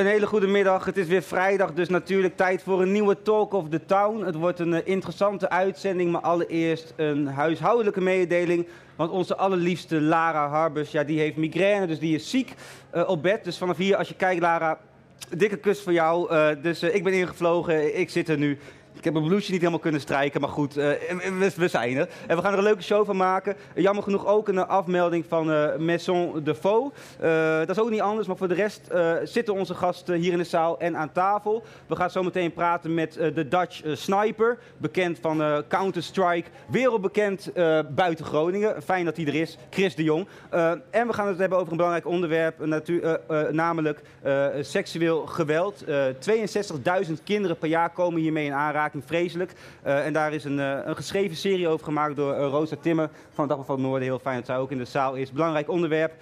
Een hele goede middag. Het is weer vrijdag, dus natuurlijk tijd voor een nieuwe Talk of the Town. Het wordt een eh, interessante uitzending, maar allereerst een huishoudelijke mededeling. Want onze allerliefste Lara Harbers, ja, die heeft migraine, dus die is ziek eh, op bed. Dus vanaf hier, als je kijkt, Lara, dikke kus voor jou. Eh, dus ik ben ingevlogen, ik zit er nu. Ik heb mijn blouseje niet helemaal kunnen strijken, maar goed, uh, we, zijn er. En we gaan er een leuke show van maken. Jammer genoeg ook een afmelding van uh, Maison de Faux. Uh, dat is ook niet anders, maar voor de rest zitten onze gasten hier in de zaal en aan tafel. We gaan zo meteen praten met de Dutch Sniper, bekend van Counter-Strike, wereldbekend buiten Groningen. Fijn dat hij er is, Chris de Jong. en we gaan het hebben over een belangrijk onderwerp, namelijk seksueel geweld. 62.000 kinderen per jaar komen hiermee in aanraking vreselijk. Uh, en daar is een, uh, een, geschreven serie over gemaakt door uh, Rosa Timmer van het Dagblad van Noorden. Heel fijn dat zij ook in de zaal is. Belangrijk onderwerp.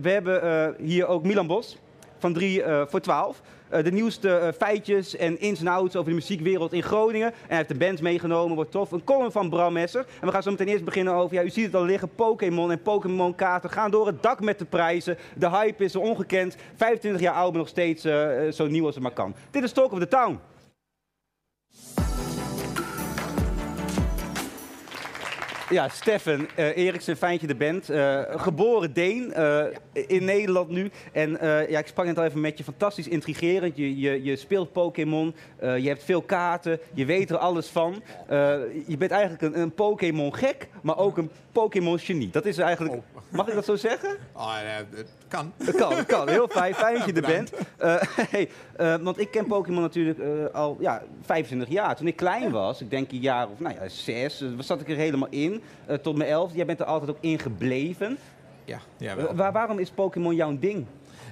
we hebben hier ook Milan Bos van 3 voor 12. de nieuwste feitjes en ins en outs over de muziekwereld in Groningen. En hij heeft de band meegenomen, wordt tof. Een column van Bram Messer. En we gaan zo meteen eerst beginnen over, ja, u ziet het al liggen, Pokémon en Pokémon kaarten gaan door het dak met de prijzen. De hype is ongekend. 25 jaar oud, maar nog steeds zo nieuw als het maar kan. Dit is Talk of the Town. Ja, Steffen uh, Eriksen, Fijntje de Band. Uh, geboren Deen, uh, in Nederland nu. En ja, ik sprak net al even met je, fantastisch intrigerend. Je, je, je speelt Pokémon, je hebt veel kaarten, je weet er alles van. je bent eigenlijk een, een Pokémon-gek, maar ook een Pokémon-genie. Dat is eigenlijk... Oh. Mag ik dat zo zeggen? Oh, ja, het kan. Het kan, het kan. Heel fijn, fijn dat je er bent. hey, want ik ken Pokémon natuurlijk al ja, 25 jaar. Toen ik klein was, ik denk een jaar of nou ja, zes, zat ik er helemaal in. Uh, tot mijn elf. Jij bent er altijd ook in gebleven. Ja, ja wel. Waar, waarom is Pokémon jouw ding?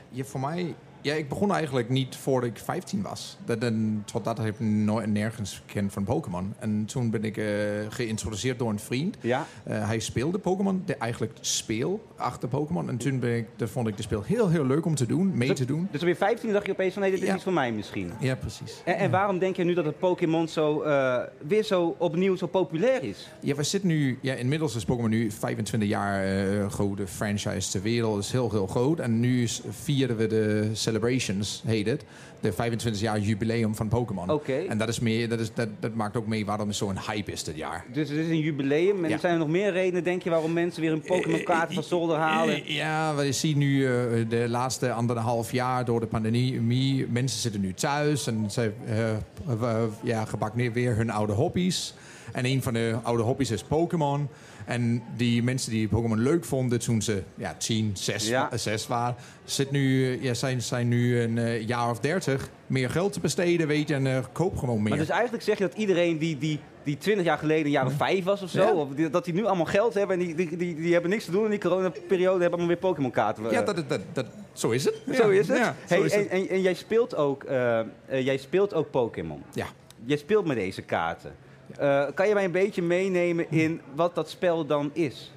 Ja, voor mij ja, ik begon eigenlijk niet voordat ik 15 was. Dat, en, tot dat heb ik nooit nergens gekend van Pokémon. En toen ben ik uh, geïntroduceerd door een vriend. Ja. Uh, hij speelde Pokémon, eigenlijk speel achter Pokémon. En toen ben ik, dat vond ik de speel heel, heel leuk om te doen, mee dus, te doen. Dus weer 15 dacht je opeens van, nee, dit is ja. iets voor mij misschien. Ja, precies. En, en waarom denk je nu dat het Pokémon zo, uh, weer zo opnieuw zo populair is? Ja, we zitten nu, ja, inmiddels is Pokémon nu 25 jaar grote franchise ter wereld. Is heel, heel groot. En nu vieren we de Celebrations heet het. De 25 jaar jubileum van Pokémon. En dat, is meer, dat, is, dat, dat maakt ook mee waarom het zo'n hype is dit jaar. Dus het is een jubileum. En Ja. zijn er nog meer redenen, denk je, waarom mensen weer een Pokémon kaart van zolder halen? Ja, we zien nu eh, de laatste anderhalf jaar door de pandemie. Mensen zitten nu thuis en ze eh, eh, ja, gebak weer hun oude hobby's. En een van de oude hobby's is Pokémon. En die mensen die Pokémon leuk vonden toen ze ja, 10, 6, Ja. 6 waren, zit nu, eh, ja, zijn, zijn nu een eh, jaar of 30 meer geld te besteden, weet je, en eh, koop gewoon meer. Maar dus eigenlijk zeg je dat iedereen die, die, die 20 jaar geleden een jaar of vijf was of zo, Ja. of die- dat die nu allemaal geld hebben en die, die, die, die hebben niks te doen in die coronaperiode, hebben allemaal weer Pokémon kaarten. ja, dat, dat, dat, zo is het. Zo is het. Hey, is en, het. En, en jij speelt ook, eh, eh, jij speelt ook Pokémon. Ja. Jij speelt met deze kaarten. Eh, kan je mij een beetje meenemen in wat dat spel dan is?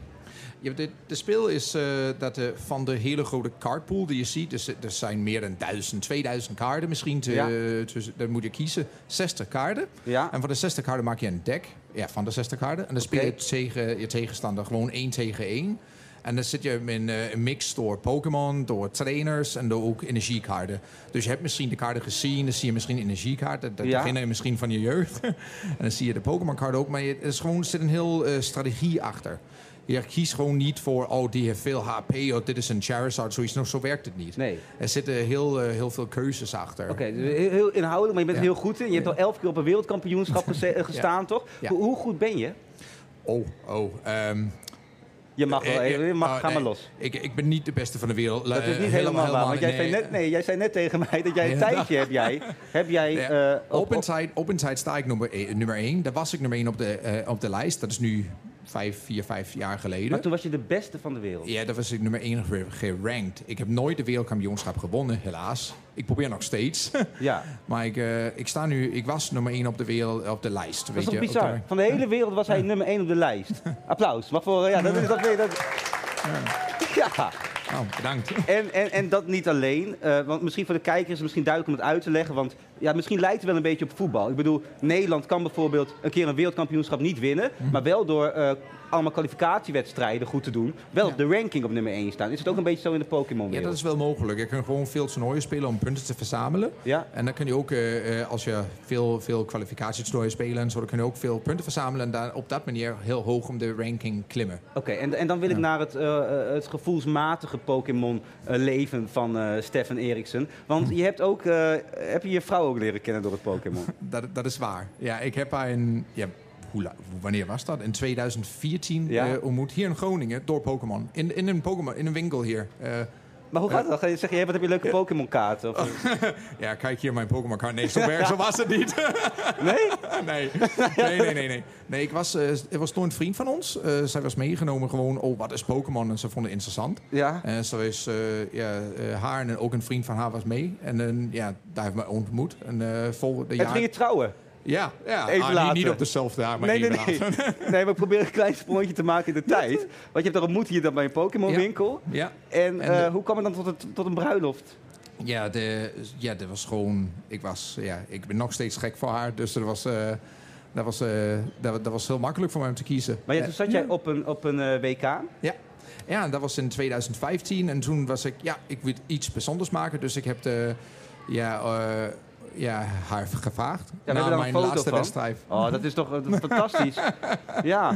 Ja, de, de speel is eh, dat eh, van de hele grote kaartpool die je ziet, dus er zijn meer dan 1000, 2000 kaarten misschien. Te, Ja. tussen- dan moet je kiezen 60 kaarten. Ja. En van de 60 kaarten maak je een deck ja, van de 60 kaarten. En dan speel je tegen je tegenstander gewoon één tegen één. En dan zit je in eh, een mix door Pokémon, door trainers en door ook energiekaarten. Dus je hebt misschien de kaarten gezien, dan zie je misschien energiekaarten. Dat Ja. beginnen misschien van je jeugd. en dan zie je de Pokémon-kaarten ook. Maar je- er is gewoon, er zit een heel eh, strategie achter. Je kiest gewoon niet voor, oh, die heeft veel HP, of dit is een Charizard, zoiets. Nou, zo werkt het niet. Nee. Er zitten heel, eh, heel veel keuzes achter. Oké, dus heel, inhoudelijk, maar je bent Ja. heel goed in. Je hebt al elf keer op een wereldkampioenschap gestaan, toch? Hoe, hoe goed ben je? Oh, oh. ehm, Je mag wel eh, even, je mag, oh, ga maar los. Ik, ik ben niet de beste van de wereld. Dat is Eh, niet helemaal, waar. Want jij, zei net, nee, jij zei net tegen mij dat jij een Ja. tijdje heb jij. Heb jij Ja. eh, op- Open op- Tide sta ik nummer 1. Nummer één. Daar was ik nummer 1 op de, eh, op de lijst. Dat is nu vijf, vier, vijf jaar geleden. Maar toen was je de beste van de wereld. Ja, dat was ik nummer 1 gerankt. Ik heb nooit de wereldkampioenschap gewonnen, helaas. Ik probeer nog steeds. Ja. maar ik, eh, ik sta nu, ik was nummer 1 op de wereld, op de lijst. Dat is weet toch je, bizar? de- Van de hele wereld was hij nummer 1 op de lijst. Applaus. Maar voor, ja, dat is dat. dat ja. Oh, bedankt. En, en, en dat niet alleen. eh, want misschien voor de kijkers is het misschien duidelijk om het uit te leggen. Want ja, misschien lijkt het wel een beetje op voetbal. Ik bedoel, Nederland kan bijvoorbeeld een keer een wereldkampioenschap niet winnen. Mhm. Maar wel door eh, allemaal kwalificatiewedstrijden goed te doen. Wel op de ranking op nummer 1 staan. Is het ook een beetje zo in de Pokémon Ja, dat is wel mogelijk. Je kan gewoon veel toernooien spelen om punten te verzamelen. Ja? En dan kun je ook, eh, eh, als je veel, veel kwalificatietoernooien spelen en zo, dan kun je ook veel punten verzamelen. En daar op dat manier heel hoog om de ranking klimmen. Oké, en, en dan wil ik naar het, eh, het gevoelsmatige Pokémon-leven van Stefan Eriksen. Want je hebt ook, heb je je vrouw ook leren kennen door het Pokémon? Dat, dat is waar. Ja, ik heb haar in... Ja, hoe, wanneer was dat? In 2014 Ja. eh, ontmoet hier in Groningen door Pokémon. In, in een Pokémon, in een winkel hier. Eh, Maar hoe gaat dat? Ga je zeggen, hey, wat heb je leuke Pokémon-kaarten? Of- ja, kijk hier mijn Pokémon kaart. Nee, zo, zo was het niet. Nee? nee. nee, nee, nee, nee. Nee, ik was, eh, er was toen een vriend van ons. Eh, zij was meegenomen gewoon, oh, wat is Pokémon? En ze vonden het interessant. Ja. En zo is eh, ja, eh, haar en ook een vriend van haar was mee. En eh, ja, daar hebben we ontmoet. En eh volgende En jaar... ging je trouwen? Ja, ja Even ah, niet- later. niet op dezelfde dag, maar nee, nee, nee. later. nee, maar probeer een klein sprongetje te maken in de tijd. Want je hebt daar ontmoet hier dan bij een Pokémon-winkel. Ja, En, En eh, de- hoe kwam het dan tot, het, tot een bruiloft? ja, de, ja, dat was gewoon... Ik, was, ja, ik ben nog steeds gek voor haar, dus dat was, eh, dat, was, eh, dat, dat was heel makkelijk voor mij om te kiezen. Maar ja, toen zat jij op een, op een WK. Ja. ja, dat was in 2015. En toen was ik, ja, ik wil iets bijzonders maken. Dus ik heb de, ja, ja, haar gevraagd. Ja, na mijn laatste van. wedstrijd. Oh, dat is toch fantastisch. Ja.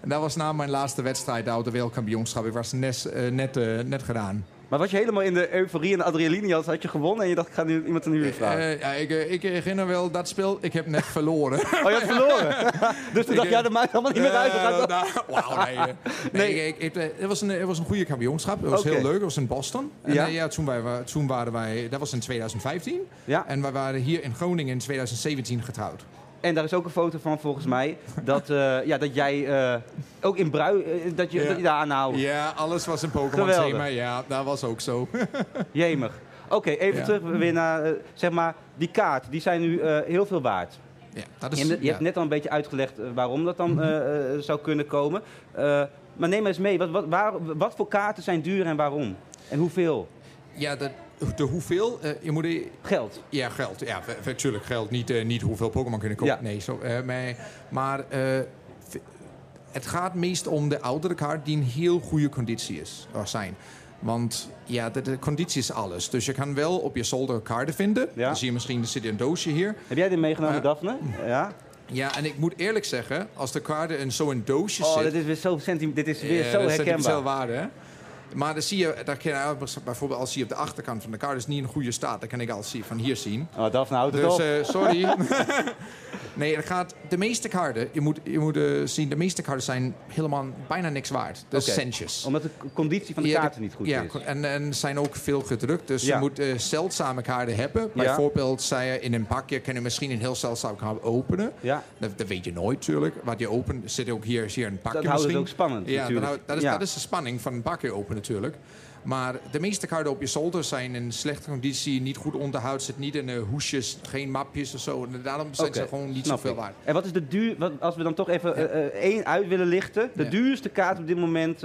En dat was na mijn laatste wedstrijd, de oude wereldkampioenschap. Ik was net, eh, net, eh, net gedaan. Maar was je helemaal in de euforie en de adrenaline had, had je gewonnen en je dacht, ik ga nu iemand een huwelijk vragen? Eh, ja, ik, eh, ik herinner wel dat spel. Ik heb net verloren. oh, je had verloren. dus toen dacht ja, dat maakt allemaal niet meer uit. Eh, nou, Wauw, nee. eh, Nee. nee. ik, ik, eh, het, was een, het was een goede kampioenschap. Het was heel leuk. Het was in Boston. En Ja. toen, wij, toen waren wij... Dat was in 2015. Ja, En wij waren hier in Groningen in 2017 getrouwd. En daar is ook een foto van volgens mij, dat, eh, ja, dat jij eh, ook in brui, eh, dat je, Ja. dat je daar aanhoudt. Ja, alles was een Pokémon Geweldig. thema. Ja, dat was ook zo. Jemig. Oké, even Ja. terug weer naar, zeg maar, die kaart, die zijn nu heel veel waard. ja, dat Je, is, hebt, je hebt net al een beetje uitgelegd waarom dat dan eh, zou kunnen komen. Maar neem eens mee, wat, wat, waar, wat voor kaarten zijn duur en waarom? En hoeveel? Ja, de, de hoeveel... eh, je moet... Geld. Ja, geld. Ja, natuurlijk geld. Niet, eh, niet hoeveel Pokémon kunnen kopen. Ja. Nee, zo, eh, maar, eh, het gaat meest om de oudere kaart die in heel goede conditie is, uh, zijn. Want ja, de, de conditie is alles. Dus je kan wel op je zolder kaarten vinden. Ja. Dan zie je misschien, er zit een doosje hier. Heb jij dit meegenomen, Daphne? Ja. Ja, en ik moet eerlijk zeggen, als de kaarten in zo'n doosje Oh, zitten... dit is weer zo, dit is weer Ja, zo dat is herkenbaar. sentimenteel waarde, hè? Maar dan zie je, daar kan je bijvoorbeeld als je op de achterkant van de kaart is niet in goede staat, dan kan ik al zien, van hier zien. Oh, Daphne, houd het Dus eh, sorry. nee, het gaat, de meeste kaarten, je moet, je moet eh, zien, de meeste kaarten zijn helemaal bijna niks waard. Dus centjes. Omdat de conditie van de Ja, kaarten niet goed ja, is. En, en zijn ook veel gedrukt. Dus Ja. je moet eh, zeldzame kaarten hebben. Ja. Bijvoorbeeld, zei je, in een pakje kan je misschien een heel zeldzame kaart openen. Ja, Dat, dat weet je nooit natuurlijk. Wat je opent, zit ook hier, is hier een pakje dat houdt het ook spannend Ja, natuurlijk. houdt- dat, is, Ja. dat is de spanning van een pakje natuurlijk. Maar de meeste kaarten op je zolder zijn in slechte conditie, niet goed onderhoud, zit niet in eh, hoesjes, geen mapjes of zo. En daarom zijn ze gewoon niet zoveel ik. waard. En wat is de duur, wat, als we dan toch even Ja. eh, eh, één uit willen lichten, de Ja. duurste kaart op dit moment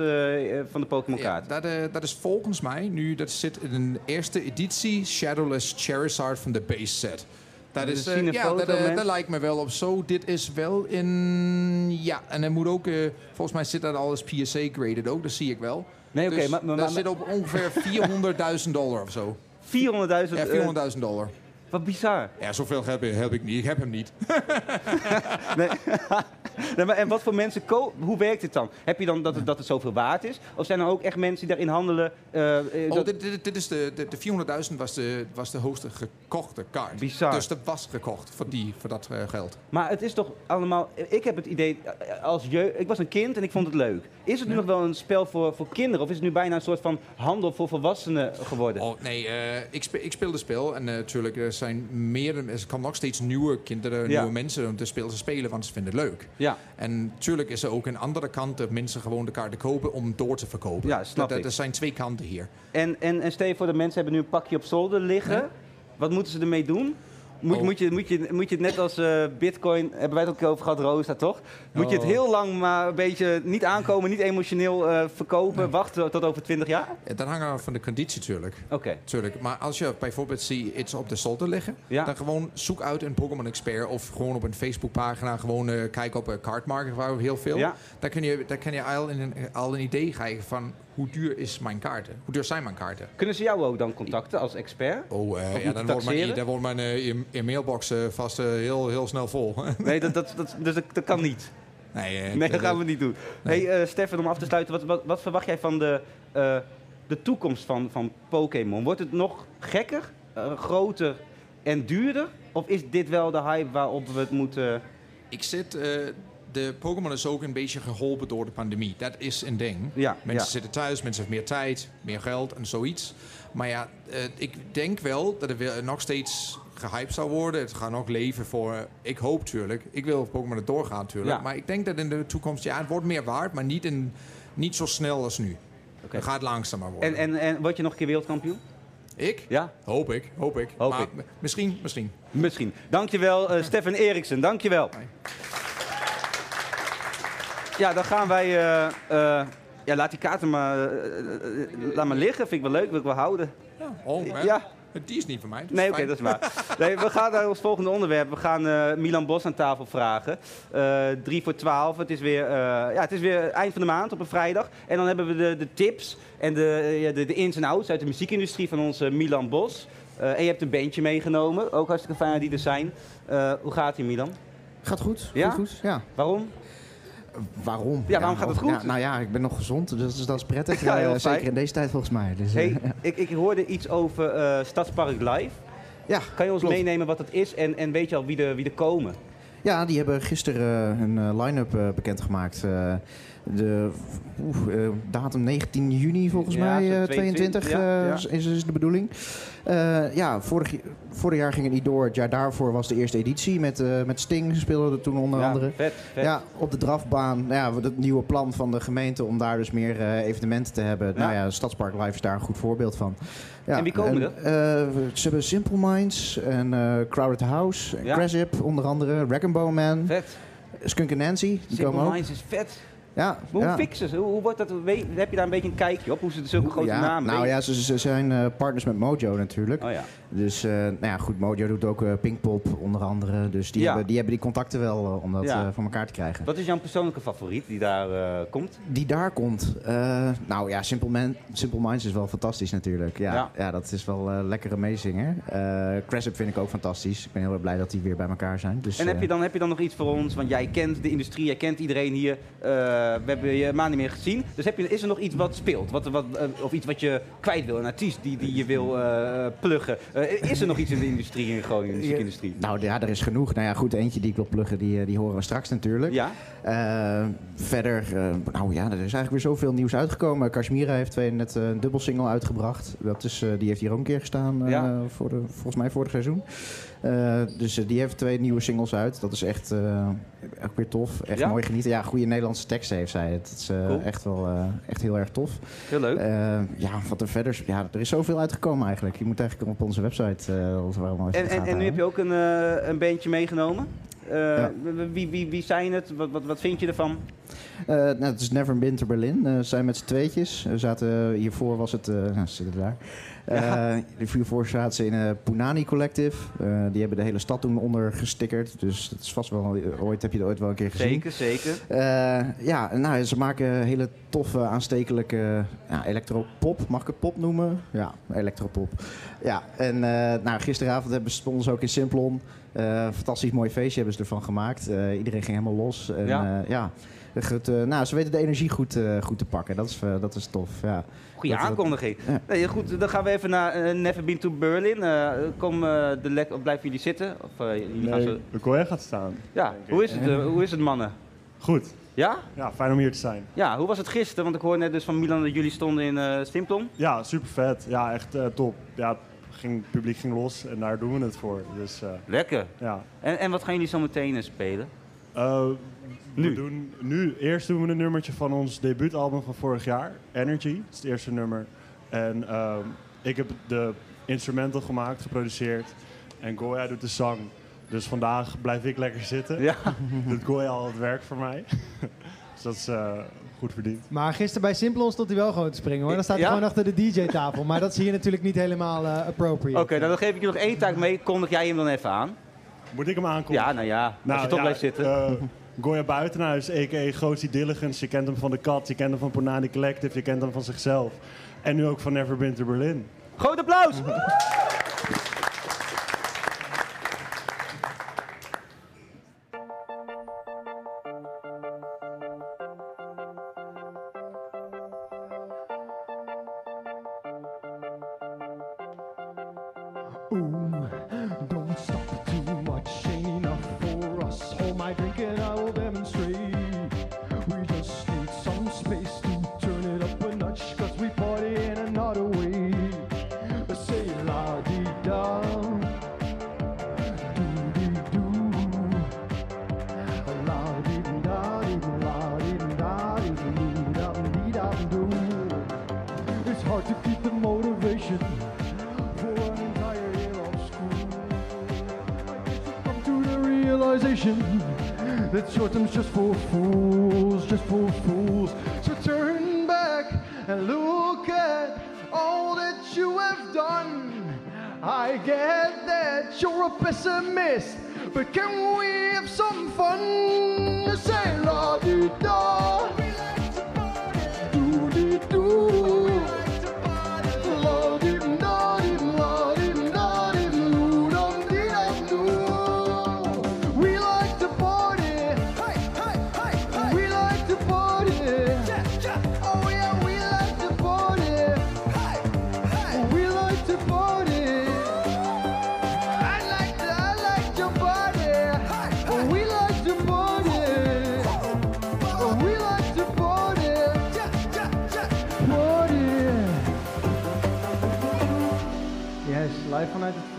van de Pokémon Ja, kaart? dat, dat is volgens mij nu, dat zit in een eerste editie Shadowless Charizard van de base set. Dat is, ja, dat, lijkt me wel op zo. Dit is wel in, ja, en er moet ook, volgens mij zit dat alles PSA graded ook, dat zie ik wel. Nee, oké, Dus maar, maar, dat maar- zit op ongeveer 400.000 dollar of zo. 400.000. Ja, eh, 400.000 dollar. wat bizar. Ja, zoveel heb, ik- heb ik niet. Ik heb hem niet. Nee. nee, maar en wat voor mensen Hoe werkt het dan? Heb je dan dat het, dat het zoveel waard is? Of zijn er ook echt mensen die daarin handelen? eh, eh, Oh, dat- dit, dit, dit is de, de, de 400.000 was de, was de hoogste gekochte kaart. Bizar. Dus dat was gekocht voor, die, voor dat eh, geld. Maar het is toch allemaal. Ik heb het idee, als je, ik was een kind en ik vond het leuk. Is het nu nog wel een spel voor, voor kinderen? Of is het nu bijna een soort van handel voor volwassenen geworden? Oh, nee, ik, speel, ik speel de spel. En natuurlijk, er zijn meer, er komen nog steeds nieuwe kinderen, Ja. nieuwe mensen om te spelen, te spelen, want ze vinden het leuk. Ja. Ja. En natuurlijk is er ook een andere kant dat mensen gewoon de kaarten kopen om door te verkopen. Ja, snap dat, ik. Er zijn twee kanten hier. En, en, en stel je voor, de mensen hebben nu een pakje op zolder liggen. Wat moeten ze ermee doen? Moet, Oh. moet, je, moet, je, moet je het net als eh, Bitcoin, hebben wij het ook over gehad, Rosa, toch? Moet je het Oh. heel lang maar een beetje niet aankomen, niet emotioneel eh, verkopen, wachten tot over 20 jaar? Ja, Dat hangt af van de conditie natuurlijk. Oké. Tuurlijk. Maar als je bijvoorbeeld ziet iets op de zolder liggen, Ja. dan gewoon zoek uit een Pokémon Expert of gewoon op een Facebookpagina gewoon eh kijken op een cardmarket waar we heel veel. Ja. Daar kun je, daar kun je al een, al een idee krijgen van hoe duur is mijn kaarten? Hoe duur zijn mijn kaarten? Kunnen ze jou ook dan contacten als expert? Oh, eh, ja, dan wordt mijn, dan wordt mijn eh, e- e-mailbox eh, vast heel, heel snel vol. Nee, dat, dat, dat, dus dat, dat kan niet. nee, Nee, dat gaan we niet doen. Nee. Hey, eh, Stefan, om af te sluiten, wat, wat, wat verwacht jij van de, de toekomst van, van Pokémon? Wordt het nog gekker, groter en duurder? Of is dit wel de hype waarop we het moeten... Ik zit... de Pokémon is ook een beetje geholpen door de pandemie. Dat is een ding. Ja, Mensen ja. zitten thuis, mensen hebben meer tijd, meer geld en zoiets. Maar ja, eh, ik denk wel dat het nog steeds gehyped zou worden. Het gaat nog leven voor... ik hoop natuurlijk. Ik wil Pokémon het doorgaan natuurlijk. Ja. Maar ik denk dat in de toekomst... Ja, het wordt meer waard, maar niet, in, niet zo snel als nu. Oké. Het gaat langzamer worden. En, en, en word je nog een keer wereldkampioen? ik? Ja? Hoop ik, hoop ik. Hoop maar ik. Misschien, misschien. Misschien. Dankjewel, eh Stefan Eriksen. Dankjewel. Hoi. Ja, dan gaan wij... eh, eh, ja, laat die kaarten maar, eh, laat maar liggen. Vind ik wel leuk, wil ik wel houden. Ja, oh, hè? Ja. Die is niet van mij. dus Nee, oké, dat is waar. Nee, we gaan naar ons volgende onderwerp. We gaan eh, Milan Bos aan tafel vragen. Eh 3 voor 12. Het is, weer, eh, ja, het is weer eind van de maand op een vrijdag. En dan hebben we de, de tips en de, ja, de, de ins en outs uit de muziekindustrie van onze Milan Bos. Eh, en je hebt een bandje meegenomen. Ook hartstikke fijn dat die er zijn. Eh, hoe gaat ie, Milan? Gaat goed. Ja? Goed, goed. Ja. Waarom? Waarom? Ja, waarom gaat het goed? Ja, nou ja, ik ben nog gezond, dus dat is, dat is prettig. Ja, Eh, zeker in deze tijd volgens mij. Dus, eh, Hey, ik, ik hoorde iets over eh, Stadspark Live. ja, Kan je ons klopt. meenemen wat dat is en, en weet je al wie er, wie er komen? Ja, die hebben gisteren eh, een eh, line-up eh, bekendgemaakt. Eh, de eh, datum 19 juni volgens Ja, mij, zo eh, 22, 22 ja, eh, ja. Is, de bedoeling. Eh, ja, vorig, vorig jaar ging het niet door. Het jaar daarvoor was de eerste editie met, eh, met Sting speelde er toen onder andere. vet, vet. Ja, op de drafbaan. Ja, het nieuwe plan van de gemeente om daar dus meer eh, evenementen te hebben. Nou ja, Stadspark Live is daar een goed voorbeeld van. Ja, En wie komen er? eh, ze hebben Simple Minds en eh, Crowded House, Ja. Crasip onder andere, Wreck and Bone Man, Vet. Skunk Nancy, die Simple komen ook. Minds is vet. Ja, hoe ja. fixen ze? Hoe, wordt dat? weet- heb je daar een beetje een kijkje op? Hoe ze zulke grote ja, namen? Nou ja, ze, ze zijn eh, partners met Mojo natuurlijk. Oh ja. Dus eh, nou ja, goed, Mojo doet ook eh, Pinkpop onder andere. Dus die, hebben, die hebben die contacten wel om dat voor elkaar te krijgen. Wat is jouw persoonlijke favoriet die daar komt? Die daar komt. nou ja, Simple, Man, Simple Minds is wel fantastisch natuurlijk. Ja, Ja. dat is wel lekkere meezinger. Crassup vind ik ook fantastisch. Ik ben heel erg blij dat die weer bij elkaar zijn. Dus, En heb je, dan, heb je dan nog iets voor ons? Want jij kent de industrie, jij kent iedereen hier. Eh, we hebben je een maand niet meer gezien. Dus heb je, is er nog iets wat speelt? Wat, wat, eh, of iets wat je kwijt wil? Een artiest die, die je wil eh, pluggen? Is er nog iets in de industrie in Groningen, de muziekindustrie? Nou ja, er is genoeg. Nou ja, goed, eentje die ik wil pluggen, die, die horen we straks natuurlijk. Ja? Verder, nou ja, er is eigenlijk weer zoveel nieuws uitgekomen. Kashmira heeft twee net een dubbelsingle uitgebracht. Dat is, die heeft hier ook een keer gestaan, Ja. voor de, volgens mij vorig seizoen. Eh, dus eh, die heeft twee nieuwe singles uit. Dat is echt eh, ook weer tof. Echt Ja? mooi genieten. Ja, goede Nederlandse teksten heeft zij. Het is Cool. echt wel echt heel erg tof. Heel leuk. Ja, wat er verder... Ja, er is zoveel uitgekomen eigenlijk. Je moet eigenlijk op onze website... En, en, en nu heb je ook een, een bandje meegenomen. Eh, Ja. wie, wie, wie zijn het? Wat, wat, wat vind je ervan? Eh, nou, het is Never Been to Berlin. Eh, ze zijn met z'n tweetjes. We zaten, hiervoor was het... nou, ze zitten daar. Ja. Hiervoor zaten ze in een Punani Collective. Die hebben de hele stad toen onder gestickerd. Dus dat is vast wel... Ooit heb je het ooit wel een keer gezien. Zeker, zeker. Ja, nou, ze maken hele toffe, aanstekelijke ja, electropop. Mag ik het pop noemen? Ja, electropop. Ja, en nou, gisteravond hebben, ze ook in Simplon. Eh, fantastisch mooi feestje hebben ze ervan gemaakt. Eh, iedereen ging helemaal los. En, Ja. ja. ja. Goed, eh, nou, ze weten de energie goed, eh, goed te pakken. Dat is, eh, dat is tof. Ja. Dat- aankondiging. Ja. Nee, goed, dan gaan we even naar eh, Never Been to Berlin. Eh, kom, eh, de lek, of blijven jullie zitten? Of, eh, jullie gaan Nee, zo... de collega gaat staan. Ja, hoe is, het, eh, hoe is het mannen? Goed. Ja? Ja, fijn om hier te zijn. Ja, hoe was het gisteren? Want ik hoorde net dus van Milan dat jullie stonden in eh Simplon. Ja, super vet. Ja, echt eh, top. Ja, ging, het publiek ging los en daar doen we het voor. Dus eh, Lekker. ja. En, en wat gaan jullie zo meteen eh, spelen? Eh, we Nu. doen nu, eerst doen we een nummertje van ons debuutalbum van vorig jaar, Energy. Dat is het eerste nummer. En ik heb de instrumental gemaakt, geproduceerd. En Goya doet de zang. Dus vandaag blijf ik lekker zitten. Ja. Doet Goya al het werk voor mij. dus dat is eh, goed verdiend. Maar gisteren bij Simplon stond hij wel gewoon te springen hoor. Dan staat hij Ja? gewoon achter de DJ-tafel. Maar dat is hier natuurlijk niet helemaal eh, appropriate. Oké, nou, dan geef ik je nog één taak mee. Kondig jij hem dan even aan? Moet ik hem aankomen? Ja, nou ja. als je toch ja, blijft zitten. eh, Goya Buitenhuis, a.k.a. Gootsie Dilligens. Je kent hem van de Kat, je kent hem van Ponani Collective, je kent hem van zichzelf. En nu ook van Never Been to Berlin. Groot applaus! home. That short term's just for fools, just for fools. So turn back and look at all that you have done. I get that you're a pessimist, but can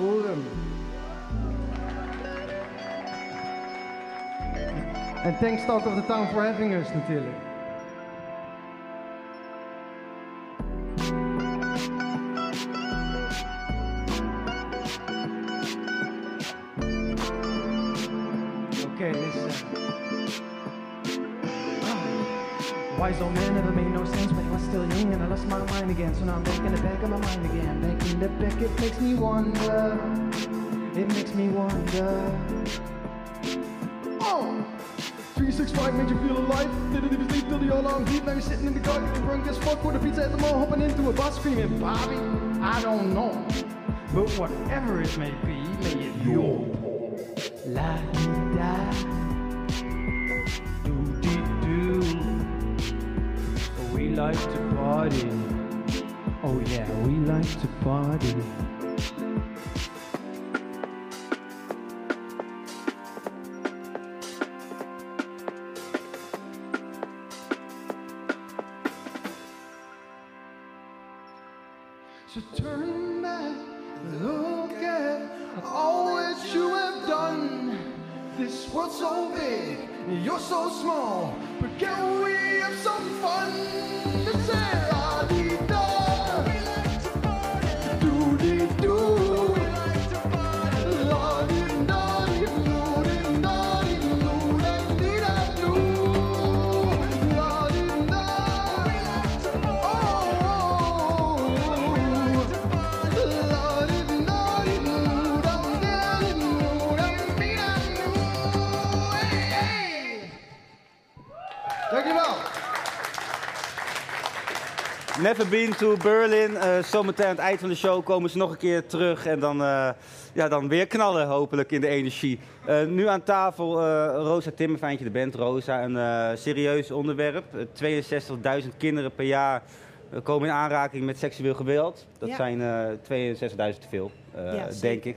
het forum. Thanks Talk of the Town for having us natuurlijk. Okay, eh, ah, listen. Wise old man never made no sense when he was still young and I lost my mind again. So now I'm back in the back of my mind again. Back in the back, it makes me wonder. It makes me wonder. Oh! 365 made you feel alive. Didn't even sleep till the alarm beat. Now you're sitting in the car getting drunk as fuck with a pizza at the mall, hopping into a bus screaming, Bobby, I don't know. But whatever it may be, may it be your La da. Do di do. We like to party. Oh yeah, we like to party. So turn back, look at all that you have done. This world's so big, you're so small, can we have some fun? Never been to Berlin. Eh, zometeen aan het eind van de show komen ze nog een keer terug. En dan, eh, ja, dan weer knallen, hopelijk, in de energie. Eh, nu aan tafel Rosa Timmer, fijn dat je er bent. Rosa, een serieus onderwerp. Eh, 62.000 kinderen per jaar komen in aanraking met seksueel geweld. Dat Ja. zijn eh 62.000 te veel, Ja, denk ik.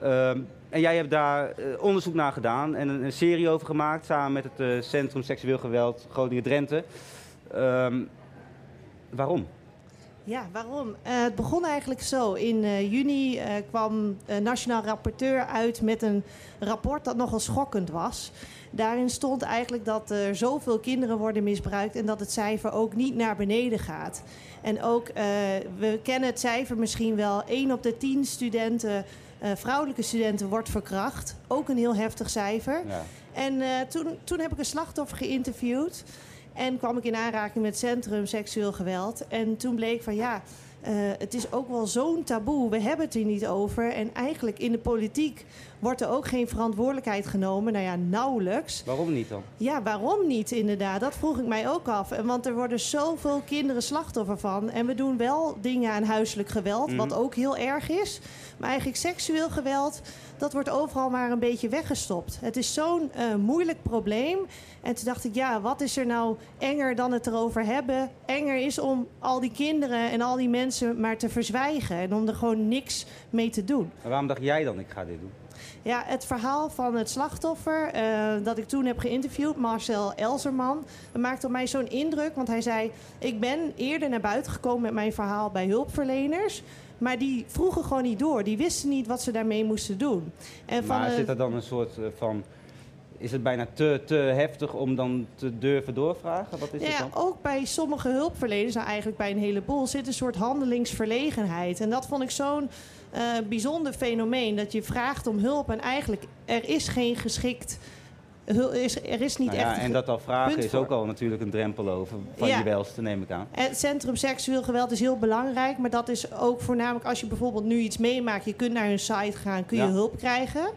Ehm, en jij hebt daar onderzoek naar gedaan en een, een serie over gemaakt... samen met het Centrum Seksueel Geweld Groningen-Drenthe. Ehm, waarom? Ja, waarom? Eh, het begon eigenlijk zo. In eh, juni eh, kwam een nationaal rapporteur uit met een rapport dat nogal schokkend was. Daarin stond eigenlijk dat er zoveel kinderen worden misbruikt en dat het cijfer ook niet naar beneden gaat. En ook, we kennen het cijfer misschien wel, 1 op de 10 studenten, vrouwelijke studenten, wordt verkracht. Ook een heel heftig cijfer. Ja. En toen, toen heb ik een slachtoffer geïnterviewd. En kwam ik in aanraking met Centrum Seksueel Geweld. En toen bleek van ja, eh, het is ook wel zo'n taboe. We hebben het er niet over. En eigenlijk in de politiek wordt er ook geen verantwoordelijkheid genomen. Nou ja, nauwelijks. Waarom niet dan? Ja, waarom niet inderdaad? Dat vroeg ik mij ook af. En Want er worden zoveel kinderen slachtoffer van. En we doen wel dingen aan huiselijk geweld, wat ook heel erg is. Maar eigenlijk seksueel geweld, dat wordt overal maar een beetje weggestopt. Het is zo'n eh, moeilijk probleem. En toen dacht ik, ja, wat is er nou enger dan het erover hebben? Enger is om al die kinderen en al die mensen maar te verzwijgen. En om er gewoon niks mee te doen. En waarom dacht jij dan, ik ga dit doen? Ja, het verhaal van het slachtoffer eh, dat ik toen heb geïnterviewd, Marcel Elzerman, dat maakte op mij zo'n indruk. Want hij zei: Ik ben eerder naar buiten gekomen met mijn verhaal bij hulpverleners. Maar die vroegen gewoon niet door. Die wisten niet wat ze daarmee moesten doen. En van maar zit er dan een soort eh, van... Is het bijna te, te heftig om dan te durven doorvragen? Wat is Ja, het dan? ook bij sommige hulpverleners, nou eigenlijk bij een heleboel, zit een soort handelingsverlegenheid. En dat vond ik zo'n eh, bijzonder fenomeen. Dat je vraagt om hulp en eigenlijk er is geen geschikt. Er is niet Nou ja, echt. en dat al vragen is ook al natuurlijk een drempel over van Ja. je welste, neem ik aan. Het centrum seksueel geweld is heel belangrijk, maar dat is ook voornamelijk als je bijvoorbeeld nu iets meemaakt. Je kunt naar hun site gaan, kun je Ja. hulp krijgen.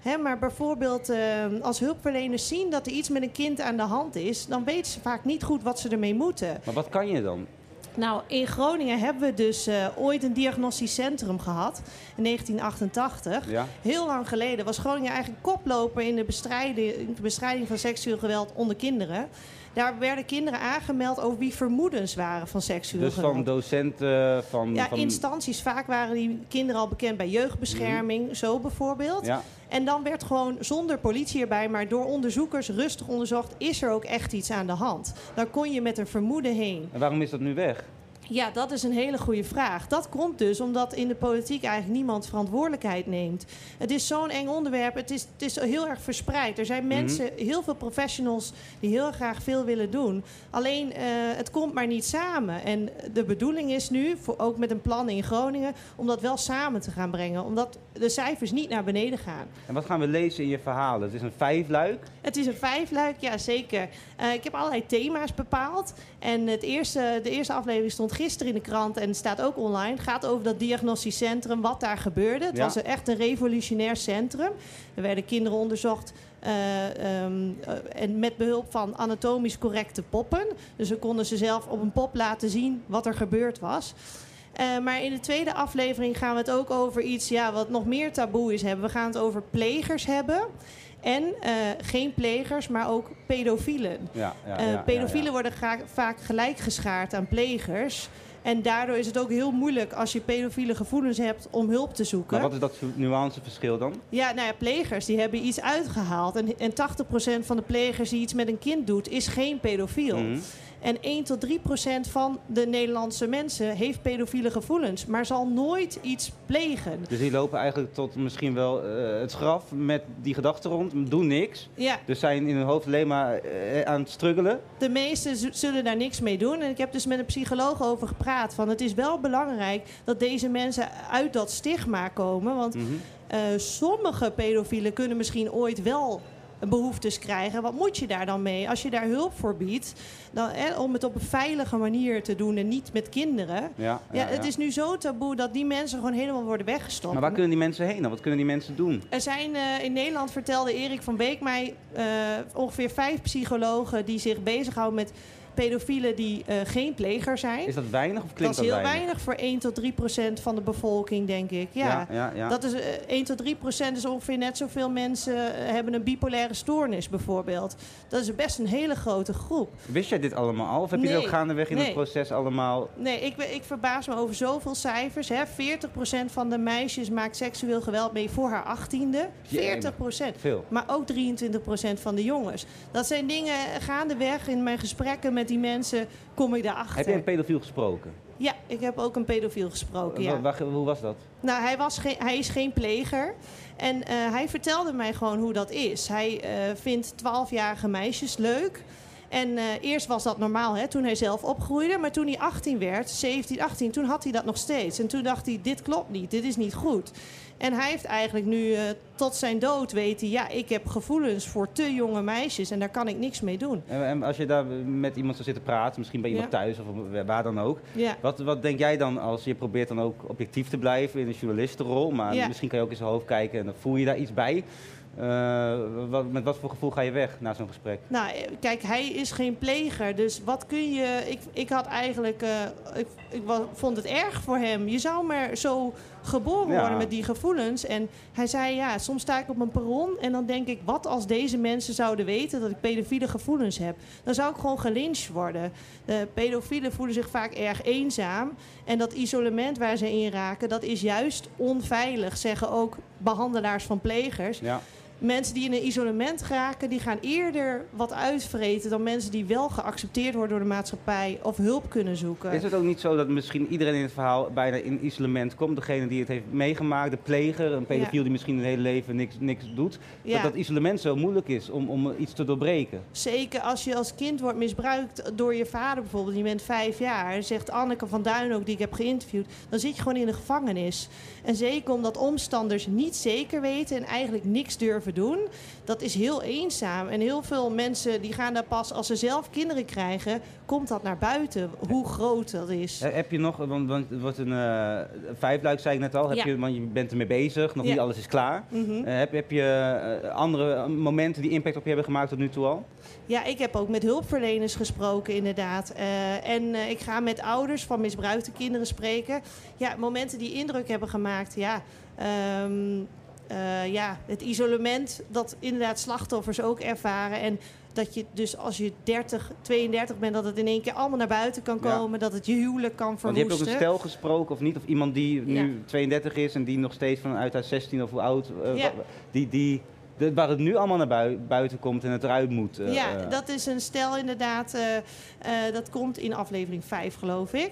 Hè, maar bijvoorbeeld eh, als hulpverleners zien dat er iets met een kind aan de hand is, dan weten ze vaak niet goed wat ze ermee moeten. Maar wat kan je dan? Nou, in Groningen hebben we dus eh, ooit een diagnostisch centrum gehad in 1988. Ja? Heel lang geleden was Groningen eigenlijk koploper in de bestrijding, in de bestrijding van seksueel geweld onder kinderen. Daar werden kinderen aangemeld over wie vermoedens waren van seksueel Dus geweld. van docenten, van... ja, van instanties. Vaak waren die kinderen al bekend bij jeugdbescherming, zo bijvoorbeeld. Ja, En dan werd gewoon zonder politie erbij, maar door onderzoekers rustig onderzocht, is er ook echt iets aan de hand. Daar kon je met een vermoeden heen. en waarom is dat nu weg? Ja, dat is een hele goede vraag. Dat komt dus omdat in de politiek eigenlijk niemand verantwoordelijkheid neemt. Het is zo'n eng onderwerp. Het is, het is heel erg verspreid. Er zijn mensen, heel veel professionals, die heel graag veel willen doen. Alleen eh, het komt maar niet samen. En de bedoeling is nu, voor, ook met een plan in Groningen, om dat wel samen te gaan brengen. Omdat de cijfers niet naar beneden gaan. En wat gaan we lezen in je verhalen? Het is een vijfluik. Het is een vijfluik, ja zeker. Eh, ik heb allerlei thema's bepaald. En het eerste, de eerste aflevering stond gisteren in de krant en staat ook online. Gaat over dat diagnostisch centrum, wat daar gebeurde. Het Ja. was echt een revolutionair centrum. Er werden kinderen onderzocht eh, ehm, eh, en met behulp van anatomisch correcte poppen. Dus we konden ze zelf op een pop laten zien wat er gebeurd was. Eh, maar in de tweede aflevering gaan we het ook over iets ja, wat nog meer taboe is hebben. We gaan het over plegers hebben. En eh, geen plegers, maar ook pedofielen. Ja, ja, Eh, ja, pedofielen worden vaak gelijk geschaard aan plegers. En daardoor is het ook heel moeilijk als je pedofiele gevoelens hebt om hulp te zoeken. Maar wat is dat nuanceverschil dan? Ja, nou ja, plegers die hebben iets uitgehaald. En, en 80% van de plegers die iets met een kind doet, is geen pedofiel. Mhm. En 1 tot 3 procent van de Nederlandse mensen heeft pedofiele gevoelens, maar zal nooit iets plegen. Dus die lopen eigenlijk tot misschien wel eh, het graf met die gedachten rond, doen niks. Ja, Dus zijn in hun hoofd alleen maar eh, aan het struggelen. de meesten zullen daar niks mee doen. En ik heb dus met een psycholoog over gepraat. Van het is wel belangrijk dat deze mensen uit dat stigma komen. Want Mhm. eh, sommige pedofielen kunnen misschien ooit wel behoeftes krijgen. Wat moet je daar dan mee? Als je daar hulp voor biedt, dan, om het op een veilige manier te doen en niet met kinderen. Ja, Ja, het is nu zo taboe dat die mensen gewoon helemaal worden weggestopt. Maar waar kunnen die mensen heen dan? Wat kunnen die mensen doen? Er zijn eh, in Nederland, vertelde Erik van Beek mij, eh, ongeveer vijf psychologen die zich bezighouden met pedofielen die eh, geen pleger zijn. Is dat weinig of dat klinkt is dat, heel weinig? voor 1 tot 3 procent van de bevolking, denk ik. Ja. Ja, ja, ja. Dat is, eh, 1 tot 3 procent is ongeveer net zoveel mensen eh, hebben een bipolaire stoornis bijvoorbeeld. Dat is best een hele grote groep. Wist jij dit allemaal al? Of heb je dit ook gaandeweg in het proces allemaal... Nee, ik, ben- ik verbaas me over zoveel cijfers. Hè. 40% van de meisjes maakt seksueel geweld mee voor haar achttiende. 40%. Veel. Maar ook 23% van de jongens. Dat zijn dingen gaandeweg in mijn gesprekken met die mensen kom ik daarachter. Heb je een pedofiel gesproken? Ja, ik heb ook een pedofiel gesproken, ja. Hoe was dat? Nou, hij, was geen, hij is geen pleger. En eh, hij vertelde mij gewoon hoe dat is. Hij eh, vindt 12-jarige meisjes leuk. En eh, eerst was dat normaal, hè, toen hij zelf opgroeide. Maar toen hij 18 werd, 17, 18, toen had hij dat nog steeds. En toen dacht hij, dit klopt niet, dit is niet goed. En hij heeft eigenlijk nu eh, tot zijn dood weten... ja, ik heb gevoelens voor te jonge meisjes en daar kan ik niks mee doen. En, en als je daar met iemand zou zitten praten, misschien bij iemand Ja. thuis of waar dan ook. Ja. Wat, wat denk jij dan als je probeert dan ook objectief te blijven in een journalistenrol, maar Ja. misschien kan je ook in zijn hoofd kijken en dan voel je daar iets bij. Eh, wat, met wat voor gevoel ga je weg na zo'n gesprek? Nou, eh, kijk, hij is geen pleger. Dus wat kun je. Ik, ik had eigenlijk. eh, ik ik vond het erg voor hem. Je zou maar zo geboren Ja. worden met die gevoelens. En hij zei: Ja, soms sta ik op een perron. En dan denk ik: Wat als deze mensen zouden weten dat ik pedofiele gevoelens heb? Dan zou ik gewoon gelyncht worden. De pedofielen voelen zich vaak erg eenzaam. En dat isolement waar ze in raken, dat is juist onveilig, zeggen ook behandelaars van plegers. Ja. Mensen die in een isolement geraken, die gaan eerder wat uitvreten dan mensen die wel geaccepteerd worden door de maatschappij of hulp kunnen zoeken. Is het ook niet zo dat misschien iedereen in het verhaal bijna in isolement komt? Degene die het heeft meegemaakt, de pleger, een pedofiel Ja. die misschien een hele leven niks, niks doet. Ja. Dat dat isolement zo moeilijk is om, om iets te doorbreken. Zeker als je als kind wordt misbruikt door je vader bijvoorbeeld. Je bent vijf jaar, zegt Anneke van Duin ook, die ik heb geïnterviewd. Dan zit je gewoon in de gevangenis. En zeker omdat omstanders niet zeker weten en eigenlijk niks durven doen. Dat is heel eenzaam. En heel veel mensen die gaan daar pas als ze zelf kinderen krijgen, komt dat naar buiten. Hoe groot dat is. Heb je nog, want, want het wordt een eh vijfluik, zei ik net al. Heb Ja. je, want je bent ermee bezig, nog Ja. niet alles is klaar. Mhm. Eh, heb, heb je eh, andere momenten die impact op je hebben gemaakt tot nu toe al? Ja, ik heb ook met hulpverleners gesproken, inderdaad. En ik ga met ouders van misbruikte kinderen spreken. Ja, momenten die indruk hebben gemaakt. Ja, ehm, eh, ja, het isolement dat inderdaad slachtoffers ook ervaren. En dat je dus als je 30, 32 bent, dat het in één keer allemaal naar buiten kan Ja. komen. Dat het je huwelijk kan Want je hebt ook verwoesten. een stel gesproken, of niet? Of iemand die nu Ja. 32 is en die nog steeds vanuit haar 16 of hoe oud, eh, Ja. die, die, de- waar het nu allemaal naar bui- buiten komt en het eruit moet. eh, ja, eh. dat is een stel inderdaad. eh, dat komt in aflevering 5, geloof ik.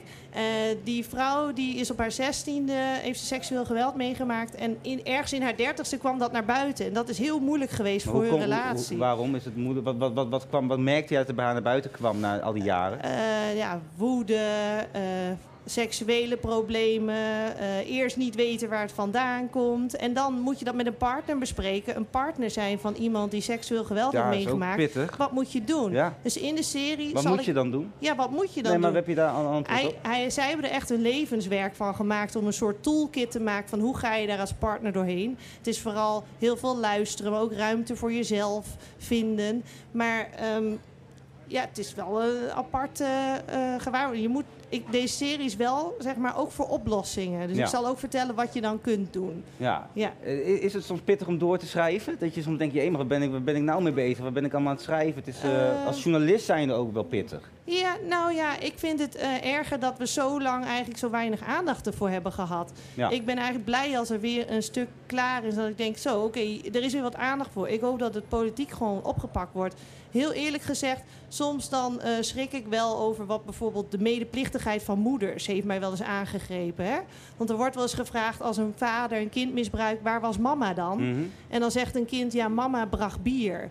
Die vrouw die is op haar 16e, heeft ze seksueel geweld meegemaakt. En in, ergens in haar 30ste kwam dat naar buiten. En dat is heel moeilijk geweest Maar voor hun relatie. hoe- waarom is het moeilijk? Wat, wat, wat, wat, kwam, wat merkte je dat er bij haar naar buiten kwam na al die jaren? Ja, woede, seksuele problemen, eh, eerst niet weten waar het vandaan komt. En dan moet je dat met een partner bespreken. Een partner zijn van iemand die seksueel geweld Ja, heeft meegemaakt. pittig. Wat moet je doen? Ja. Dus in de serie. Wat zal moet ik- je dan doen? Ja, wat moet je dan Nee, maar doen? heb je daar een antwoord Hij, op? hij, zij hebben er echt een levenswerk van gemaakt om een soort toolkit te maken van hoe ga je daar als partner doorheen. Het is vooral heel veel luisteren, maar ook ruimte voor jezelf vinden. Maar ehm, ja, het is wel een aparte eh gewaarwording. Je moet, ik, deze serie is wel, zeg maar, ook voor oplossingen. Dus Ja. ik zal ook vertellen wat je dan kunt doen. Ja. Ja. Is het soms pittig om door te schrijven? Dat je soms denkt, je, waar ben ik, waar ben ik nou mee bezig? Waar ben ik allemaal aan het schrijven? Het is, eh, Eh. als journalist zijn er ook wel pittig. Ja, nou ja, ik vind het eh, erger dat we zo lang eigenlijk zo weinig aandacht ervoor hebben gehad. Ja. Ik ben eigenlijk blij als er weer een stuk klaar is. Dat ik denk, zo, oké, er is weer wat aandacht voor. Ik hoop dat het politiek gewoon opgepakt wordt. Heel eerlijk gezegd, soms dan schrik ik wel over wat bijvoorbeeld de medeplichtigheid van moeders heeft mij wel eens aangegrepen. Hè? Want er wordt wel eens gevraagd als een vader een kind misbruikt, waar was mama dan? Mhm. En dan zegt een kind, ja, mama bracht bier.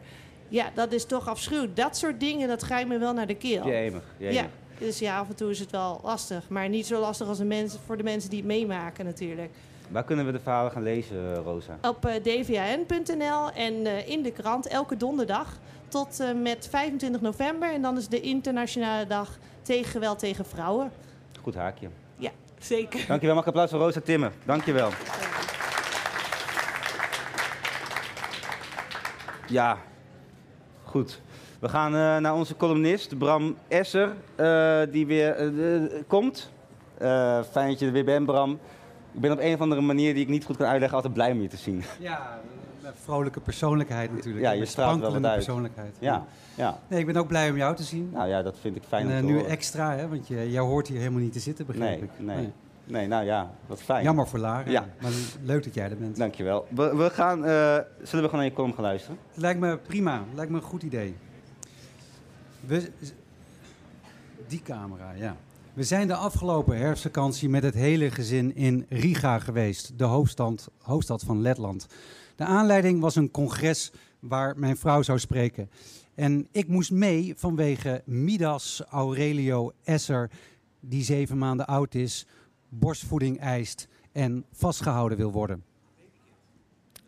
Ja, dat is toch afschuwelijk. Dat soort dingen, dat grijpt me wel naar de keel. Jemig, jemig. Ja, dus ja, af en toe is het wel lastig. Maar niet zo lastig als de mensen, voor de mensen die het meemaken natuurlijk. Waar kunnen we de verhalen gaan lezen, eh, Rosa? Op eh, dvn.nl en eh, in de krant elke donderdag tot eh, met 25 november. En dan is de internationale dag tegen geweld tegen vrouwen. Goed haakje. Ja, zeker. Dankjewel. Mag ik applaus voor Rosa Timmer. Dankjewel. Ja, goed. We gaan eh, naar onze columnist Bram Esser, eh, die weer komt. Eh, fijn dat je er weer bent, Bram. Ik ben op een of andere manier die ik niet goed kan uitleggen altijd blij om je te zien. Ja, vrolijke persoonlijkheid natuurlijk. Ja, je straalt wel wat sprankelende uit. persoonlijkheid. Ja, ja. Nee, ik ben ook blij om jou te zien. Nou ja, dat vind ik fijn en om eh, te nu horen. extra, hè, want je, jou hoort hier helemaal niet te zitten, begrijp Nee, ik. nee. Nee, nou ja, wat fijn. Jammer voor Lara, Ja. maar leuk dat jij er bent. Dankjewel. We, we gaan, eh, zullen we gewoon naar je column gaan luisteren? Lijkt me prima, lijkt me een goed idee. We, Die camera, ja. We zijn de afgelopen herfstvakantie met het hele gezin in Riga geweest, de hoofdstad, hoofdstad van Letland. De aanleiding was een congres waar mijn vrouw zou spreken. En ik moest mee vanwege Midas Aurelio Esser, die zeven maanden oud is, borstvoeding eist en vastgehouden wil worden.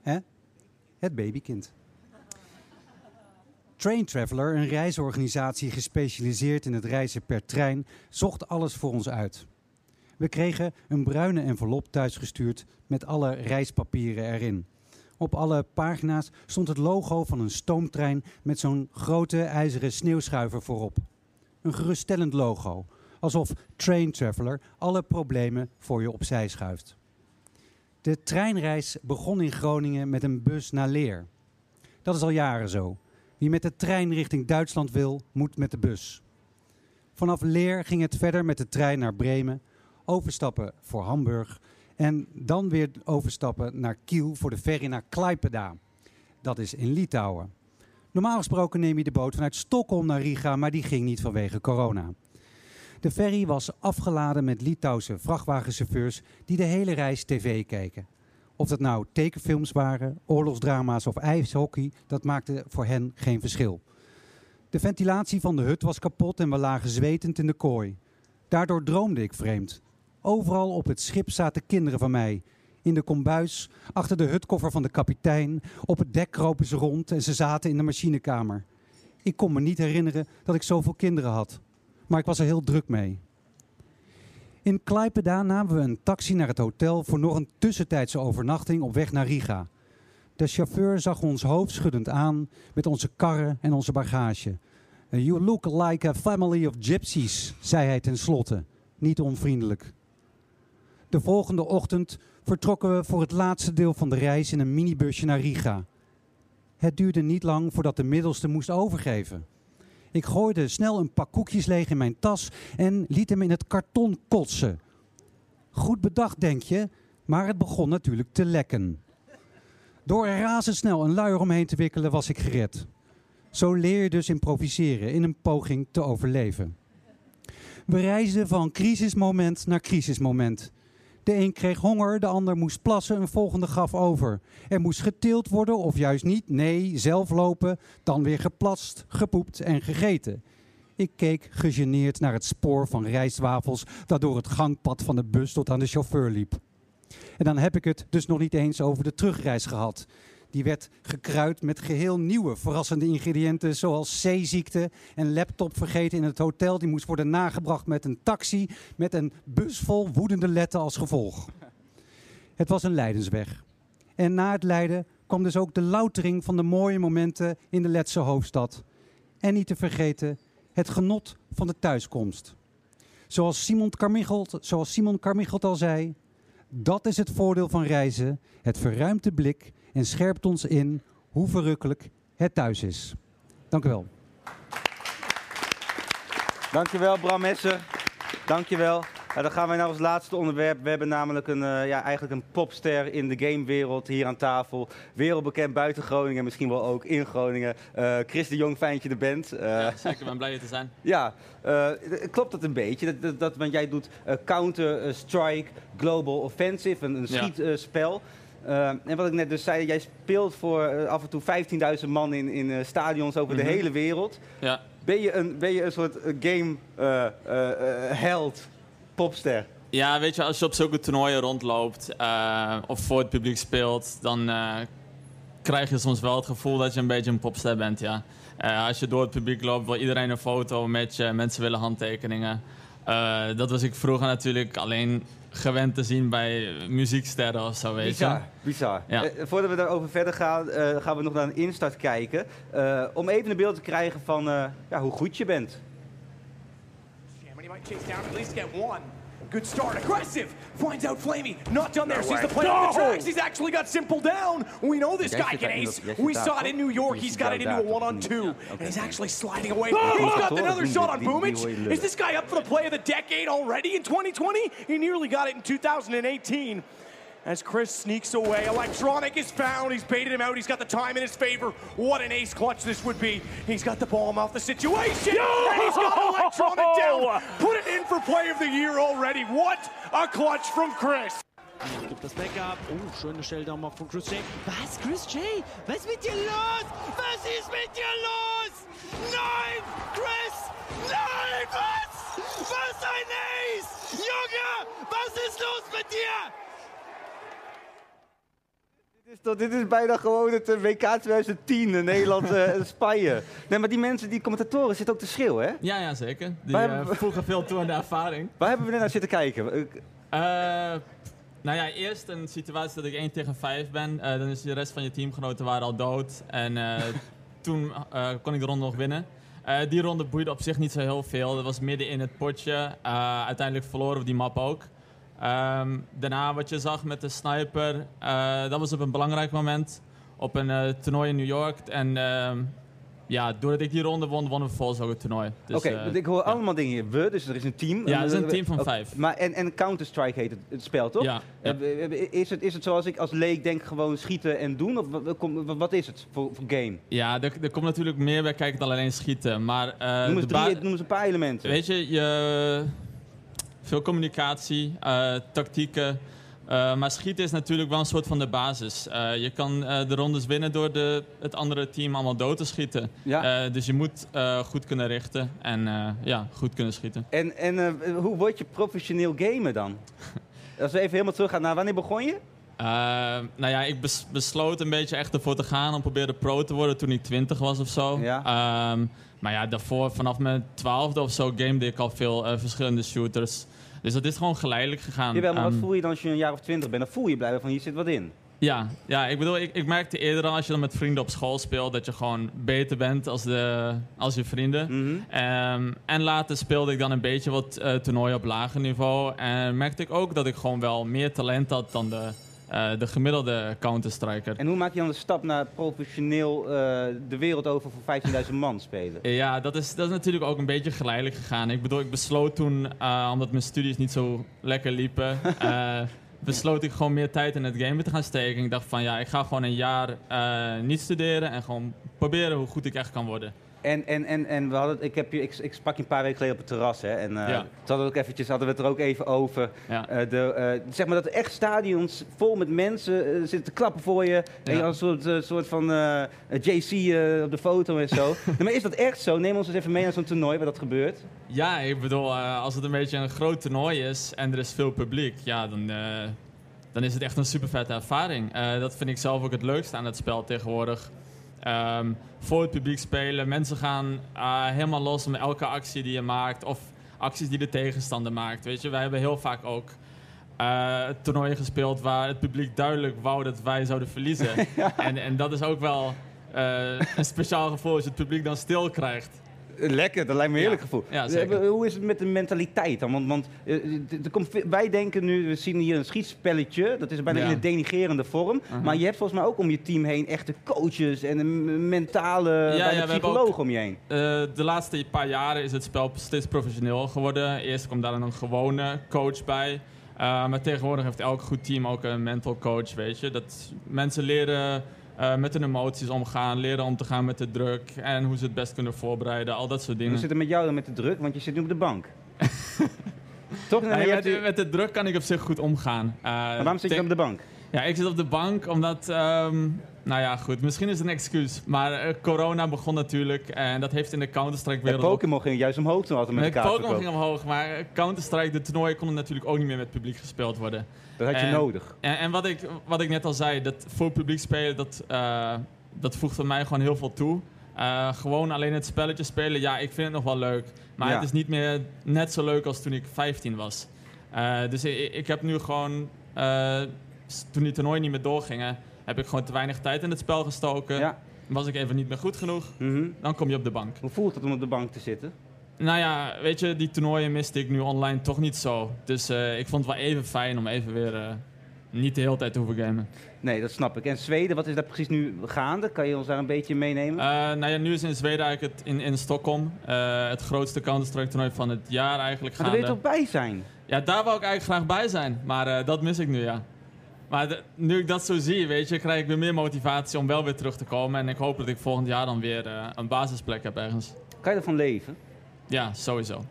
Hè? Het babykind. Train Traveler, een reisorganisatie gespecialiseerd in het reizen per trein, zocht alles voor ons uit. We kregen een bruine envelop thuisgestuurd met alle reispapieren erin. Op alle pagina's stond het logo van een stoomtrein met zo'n grote ijzeren sneeuwschuiver voorop. Een geruststellend logo, alsof Train Traveler alle problemen voor je opzij schuift. De treinreis begon in Groningen met een bus naar Leer. Dat is al jaren zo. Wie met de trein richting Duitsland wil, moet met de bus. Vanaf Leer ging het verder met de trein naar Bremen, overstappen voor Hamburg en dan weer overstappen naar Kiel voor de ferry naar Klaipeda. Dat is in Litouwen. Normaal gesproken neem je de boot vanuit Stockholm naar Riga, maar die ging niet vanwege corona. De ferry was afgeladen met Litouwse vrachtwagenchauffeurs die de hele reis tv keken. Of dat nou tekenfilms waren, oorlogsdrama's of ijshockey, dat maakte voor hen geen verschil. De ventilatie van de hut was kapot en we lagen zwetend in de kooi. Daardoor droomde ik vreemd. Overal op het schip zaten kinderen van mij. In de kombuis, achter de hutkoffer van de kapitein. Op het dek kropen ze rond en ze zaten in de machinekamer. Ik kon me niet herinneren dat ik zoveel kinderen had. Maar ik was er heel druk mee. In Klaipeda namen we een taxi naar het hotel voor nog een tussentijdse overnachting op weg naar Riga. De chauffeur zag ons hoofdschuddend aan met onze karren en onze bagage. You look like a family of gypsies, zei hij tenslotte, niet onvriendelijk. De volgende ochtend vertrokken we voor het laatste deel van de reis in een minibusje naar Riga. Het duurde niet lang voordat de middelste moest overgeven. Ik gooide snel een pak koekjes leeg in mijn tas en liet hem in het karton kotsen. Goed bedacht, denk je, maar het begon natuurlijk te lekken. Door er razendsnel een luier omheen te wikkelen was ik gered. Zo leer je dus improviseren in een poging te overleven. We reisden van crisismoment naar crisismoment. De een kreeg honger, de ander moest plassen, een volgende gaf over. Er moest geteeld worden of juist niet. Nee, zelf lopen, dan weer geplast, gepoept en gegeten. Ik keek gegeneerd naar het spoor van rijstwafels dat door het gangpad van de bus tot aan de chauffeur liep. En dan heb ik het dus nog niet eens over de terugreis gehad. Die werd gekruid met geheel nieuwe, verrassende ingrediënten, zoals zeeziekte en laptop vergeten in het hotel. Die moest worden nagebracht met een taxi, met een bus vol woedende letten als gevolg. Het was een lijdensweg. En na het lijden kwam dus ook de loutering van de mooie momenten in de Letse hoofdstad. En niet te vergeten het genot van de thuiskomst. Zoals Simon Carmichelt, zoals Simon Carmichelt al zei, dat is het voordeel van reizen. Het verruimt de blik en scherpt ons in hoe verrukkelijk het thuis is. Dank u wel. Dankjewel Bram Messer. Dankjewel. Ja, dan gaan wij naar ons laatste onderwerp. We hebben namelijk een, uh, ja, eigenlijk een popster in de gamewereld hier aan tafel. Wereldbekend buiten Groningen, misschien wel ook in Groningen. Uh, Chris de Jong, fijn dat je er bent. Uh, ja, zeker. Ik ben blij hier te zijn. Ja, klopt dat een beetje? Dat, dat, dat want jij doet Counter-Strike Global Offensive, een, een schietspel. Ja. En wat ik net dus zei, jij speelt voor af en toe 15.000 man in, in stadions over mm -hmm. de hele wereld. Ja. Ben je een, ben je een soort game held? popster. Ja, weet je, als je op zulke toernooien rondloopt of voor het publiek speelt, dan krijg je soms wel het gevoel dat je een beetje een popster bent, ja. Als je door het publiek loopt, wil iedereen een foto met je, mensen willen handtekeningen. Dat was ik vroeger natuurlijk alleen gewend te zien bij muzieksterren of zo, weet bizar, je. Bizar, ja. voordat we daarover verder gaan, gaan we nog naar een instart kijken. om even een beeld te krijgen van ja, hoe goed je bent. chase down, at least get one. Good start, aggressive, finds out Flamey, not done there, sees the play on the tracks, he's actually got Simple down. We know this guy can ace, we saw it in New York, he's got it into a one-on-two, and he's actually sliding away. He's got another shot on Boomich. Is this guy up for the play of the decade already in 2020? He nearly got it in 2018. As Chris sneaks away. Electronic is found. He's baited him out. He's got the time in his favor. What an ace clutch this would be. He's got the bomb off the situation. And he's got Electronic down. Put it in for play of the year already. What a clutch from Chris. Gibt das Backup. Oh, schöne Shelldown von Chris J. Was, Chris J? Was ist mit dir los? Was ist mit dir los? Nein, Chris! Nein, was? Was ein Ace! Junge, was ist los mit dir? Dit is, toch, dit is bijna gewoon het eh, WK 2010, in Nederland en Spanje. Nee, maar die mensen, die commentatoren, zitten ook te schreeuwen, hè? Ja, ja zeker. Die eh, hebben voegen veel toe aan de ervaring. Waar hebben we net naar zitten kijken? Eh, nou ja, eerst een situatie dat ik 1 tegen 5 ben. Dan is de rest van je teamgenoten waren al dood. En toen kon ik de ronde nog winnen. Die ronde boeide op zich niet zo heel veel. Dat was midden in het potje. Uiteindelijk verloren we die map ook. Ehm, daarna wat je zag met de sniper, eh, dat was op een belangrijk moment. Op een eh, toernooi in New York. En ehm, ja, doordat ik die ronde won, wonnen we volgens ook het toernooi. Dus, Oké, eh, ik hoor allemaal dingen hier. We, dus er is een team. Ja, het is een team van vijf. Maar en, en Counter-Strike heet het, het spel, toch? Ja, ja. Is, het, is het zoals ik als leek denk gewoon schieten en doen? Of wat, wat is het voor, voor game? Ja, er, er komt natuurlijk meer bij kijken dan alleen schieten. Maar, eh, noem, eens drie, noem eens een paar elementen. Weet je, je veel communicatie, eh, tactieken. eh, maar schieten is natuurlijk wel een soort van de basis. Eh, je kan de rondes winnen door de, het andere team allemaal dood te schieten. Ja. Dus je moet goed kunnen richten en ja, goed kunnen schieten. En, en hoe word je professioneel gamer dan? Als we even helemaal teruggaan naar wanneer begon je? Nou ja, ik bes- besloot een beetje echt ervoor te gaan om proberen pro te worden toen ik 20 was of zo. Ja. Ehm, maar ja, daarvoor, vanaf mijn twaalfde of zo, gamede ik al veel verschillende shooters. Dus dat is gewoon geleidelijk gegaan. Jawel, maar wat voel je dan als je een jaar of twintig bent? Dan voel je blijkbaar van hier zit wat in. Ja, ja ik bedoel, ik, ik merkte eerder al als je dan met vrienden op school speelt, dat je gewoon beter bent als, de, als je vrienden. Mhm. Ehm, en later speelde ik dan een beetje wat eh, toernooien op lager niveau. En merkte ik ook dat ik gewoon wel meer talent had dan de, eh, de gemiddelde Counter-Striker. En hoe maak je dan de stap naar professioneel eh, de wereld over voor 15.000 man spelen? Ja, dat is, dat is natuurlijk ook een beetje geleidelijk gegaan. Ik bedoel, ik besloot toen, eh, omdat mijn studies niet zo lekker liepen, besloot ik gewoon meer tijd in het gamen te gaan steken. Ik dacht van ja, ik ga gewoon een jaar niet studeren en gewoon proberen hoe goed ik echt kan worden. En, en, en, en we hadden, ik, heb je, ik, ik sprak je een paar weken geleden op het terras. Hè, en Ja. toen hadden we, ook eventjes, hadden we het er ook even over. Ja. Eh, de, eh, zeg maar dat er echt stadions vol met mensen zitten te klappen voor je. En je als een soort, soort van JC op de foto en zo. Nee, maar is dat echt zo? Neem ons eens even mee naar zo'n toernooi waar dat gebeurt. Ja, ik bedoel, als het een beetje een groot toernooi is en er is veel publiek, ja, dan, dan is het echt een super vette ervaring. Dat vind ik zelf ook het leukste aan het spel tegenwoordig. Ehm, voor het publiek spelen, mensen gaan eh, helemaal los om elke actie die je maakt of acties die de tegenstander maakt. Weet je, wij hebben heel vaak ook eh, toernooien gespeeld waar het publiek duidelijk wou dat wij zouden verliezen. en, en dat is ook wel eh, een speciaal gevoel als je het publiek dan stil krijgt. Lekker, dat lijkt me een heerlijk gevoel. Zeker. Eh, Hoe is het met de mentaliteit dan? Want, want eh, er komt, wij denken nu, we zien hier een schietspelletje. Dat is bijna in een denigerende vorm. Uh-huh. Maar je hebt volgens mij ook om je team heen echte coaches en een mentale bijna psycholoog ook- om je heen. Eh, de laatste paar jaren is het spel steeds professioneel geworden. Eerst kwam daar een gewone coach bij. Maar tegenwoordig heeft elk goed team ook een mental coach, weet je. Dat mensen leren eh, met hun emoties omgaan, leren om te gaan met de druk en hoe ze het best kunnen voorbereiden, al dat soort We dingen. zitten met jou dan met de druk, want je zit nu op de bank. Toch? Nee, met, de druk kan ik op zich goed omgaan. Eh, waarom zit je op de bank? Ja, ik zit op de bank omdat, ehm, nou ja, goed, misschien is het een excuus. Maar eh, corona begon natuurlijk en dat heeft in de Counter-Strike De wereld ook Pokémon ging juist omhoog toen altijd met kaart Pokémon ging omhoog, maar eh, Counter-Strike, de toernooien konden natuurlijk ook niet meer met publiek gespeeld worden. Dat had je En- nodig. En, en wat, ik, wat ik net al zei, dat voor publiek spelen, dat, eh, dat voegt voor mij gewoon heel veel toe. Gewoon alleen het spelletje spelen, ja, ik vind het nog wel leuk. Maar Ja. het is niet meer net zo leuk als toen ik 15 was. Dus ik, ik heb nu gewoon, toen die toernooien niet meer doorgingen, heb ik gewoon te weinig tijd in het spel gestoken. Ja. Was ik even niet meer goed genoeg, Mhm. dan kom je op de bank. Hoe voelt het om op de bank te zitten? Nou ja, weet je, die toernooien miste ik nu online toch niet zo. Dus eh, ik vond het wel even fijn om even weer eh, niet de hele tijd te hoeven gamen. Nee, dat snap ik. En Zweden, wat is daar precies nu gaande? Kan je ons daar een beetje meenemen? Eh, nou ja, nu is in Zweden eigenlijk het, in, in Stockholm het grootste Counter-Strike toernooi van het jaar eigenlijk maar daar wil je gaande. toch bij zijn? Ja, daar wou ik eigenlijk graag bij zijn, maar dat mis ik nu, ja. Maar de- nu ik dat zo zie, weet je, krijg ik weer meer motivatie om wel weer terug te komen. En ik hoop dat ik volgend jaar dan weer eh, een basisplek heb ergens. Kan je ervan leven? Ja, sowieso.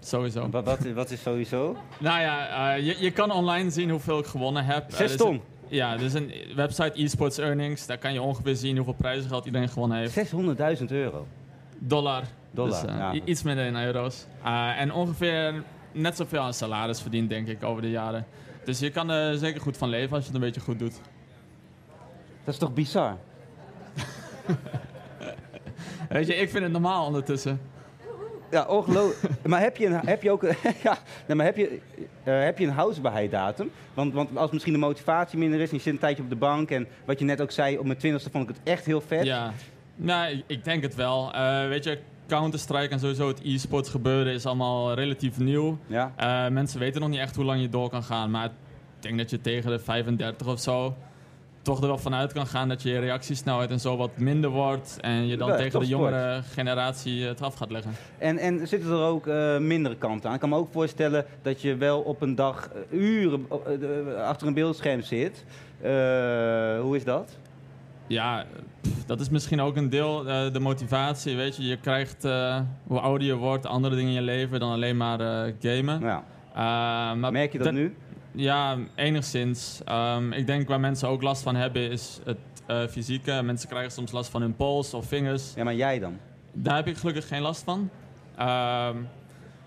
Sowieso. Wat, wat, wat is sowieso? Nou ja, eh, je, je kan online zien hoeveel ik gewonnen heb. Eh, Zes ton? Ja, dus een website eSports Earnings. Daar kan je ongeveer zien hoeveel prijzengeld iedereen gewonnen heeft. 600.000 euro. Dollar. Dollar, Dus, ja. Iets minder in euro's. En ongeveer net zoveel aan salaris verdient, denk ik, over de jaren. Dus je kan er zeker goed van leven als je het een beetje goed doet. Dat is toch bizar? Weet je, ik vind het normaal ondertussen. Ja, ongelooflijk. maar heb je, een, heb je ook ja, nee, maar heb je, eh, heb je een houdbaarheidsdatum? Want, want als misschien de motivatie minder is en je zit een tijdje op de bank... en wat je net ook zei, op mijn twintigste vond ik het echt heel vet. Ja, nou, ik, ik denk het wel. Eh, weet je, Counter-Strike en sowieso het e-sports gebeuren is allemaal relatief nieuw. Ja. Eh, mensen weten nog niet echt hoe lang je door kan gaan. Maar ik denk dat je tegen de 35 of zo toch er wel vanuit kan gaan dat je reactiesnelheid en zo wat minder wordt. En je dan Ja, tegen de jongere generatie het af gaat leggen. En, en zitten er ook eh, mindere kanten aan? Ik kan me ook voorstellen dat je wel op een dag eh, uren achter een beeldscherm zit. Hoe is dat? Ja, pff, dat is misschien ook een deel, eh, de motivatie. Weet je, je krijgt eh, hoe ouder je wordt, andere dingen in je leven dan alleen maar eh, gamen. Ja. Maar Merk je dat nu? Ja, enigszins. Ehm, ik denk waar mensen ook last van hebben is het fysieke. Mensen krijgen soms last van hun pols of vingers. Ja, maar jij dan? Daar heb ik gelukkig geen last van. Ehm,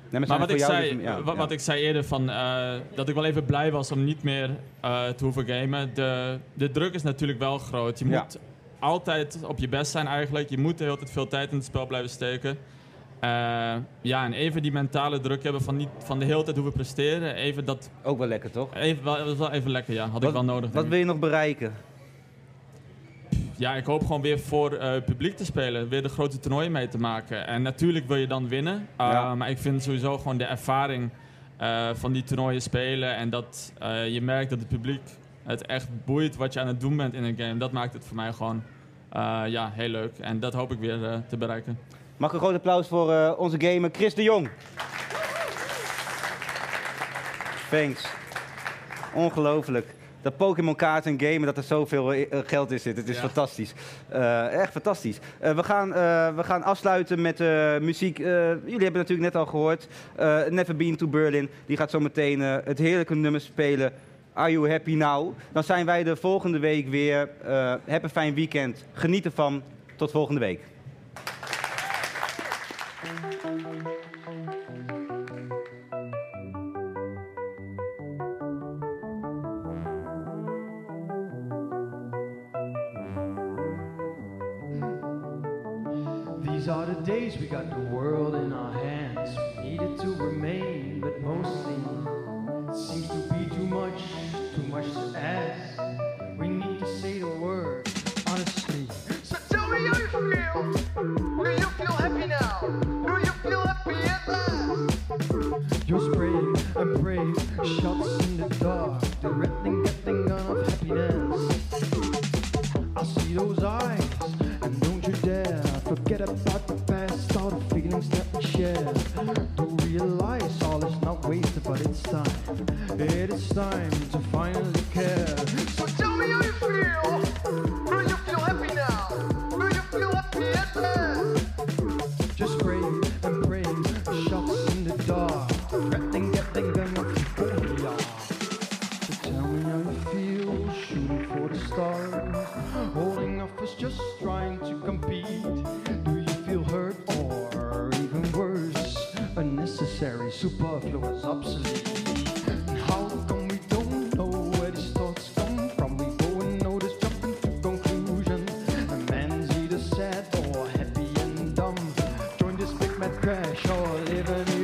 Nee, maar wat ik, zei, dus- ja, wa- ja. wat ik zei eerder, van, eh, dat ik wel even blij was om niet meer eh, te hoeven gamen. De, de druk is natuurlijk wel groot. Je moet altijd op je best zijn eigenlijk. Je moet de hele tijd veel tijd in het spel blijven steken. Eh, ja, en even die mentale druk hebben van niet van de hele tijd hoeven presteren. Even dat... Ook wel lekker, toch? Even, wel, wel even lekker, ja. Had ik wel nodig. Wat wil je nog bereiken? Ja, ik hoop gewoon weer voor eh, publiek te spelen. Weer de grote toernooien mee te maken. En natuurlijk wil je dan winnen. Uh, Ja. Maar ik vind sowieso gewoon de ervaring eh, van die toernooien spelen. En dat eh, je merkt dat het publiek het echt boeit wat je aan het doen bent in een game. Dat maakt het voor mij gewoon eh, ja, heel leuk. En dat hoop ik weer eh, te bereiken. Mag een groot applaus voor eh, onze gamer Chris de Jong. Thanks. Ongelooflijk. Dat Pokémon kaarten en gamen, dat er zoveel eh, geld in zit. Het is Ja. fantastisch. Eh, echt fantastisch. Eh, we, gaan, we gaan afsluiten met muziek. Jullie hebben het natuurlijk net al gehoord. Eh, Never Been to Berlin. Die gaat zo meteen het heerlijke nummer spelen. Are you happy now? Dan zijn wij de volgende week weer. Heb een fijn weekend. Geniet ervan. Tot volgende week. These are the days we got the heaven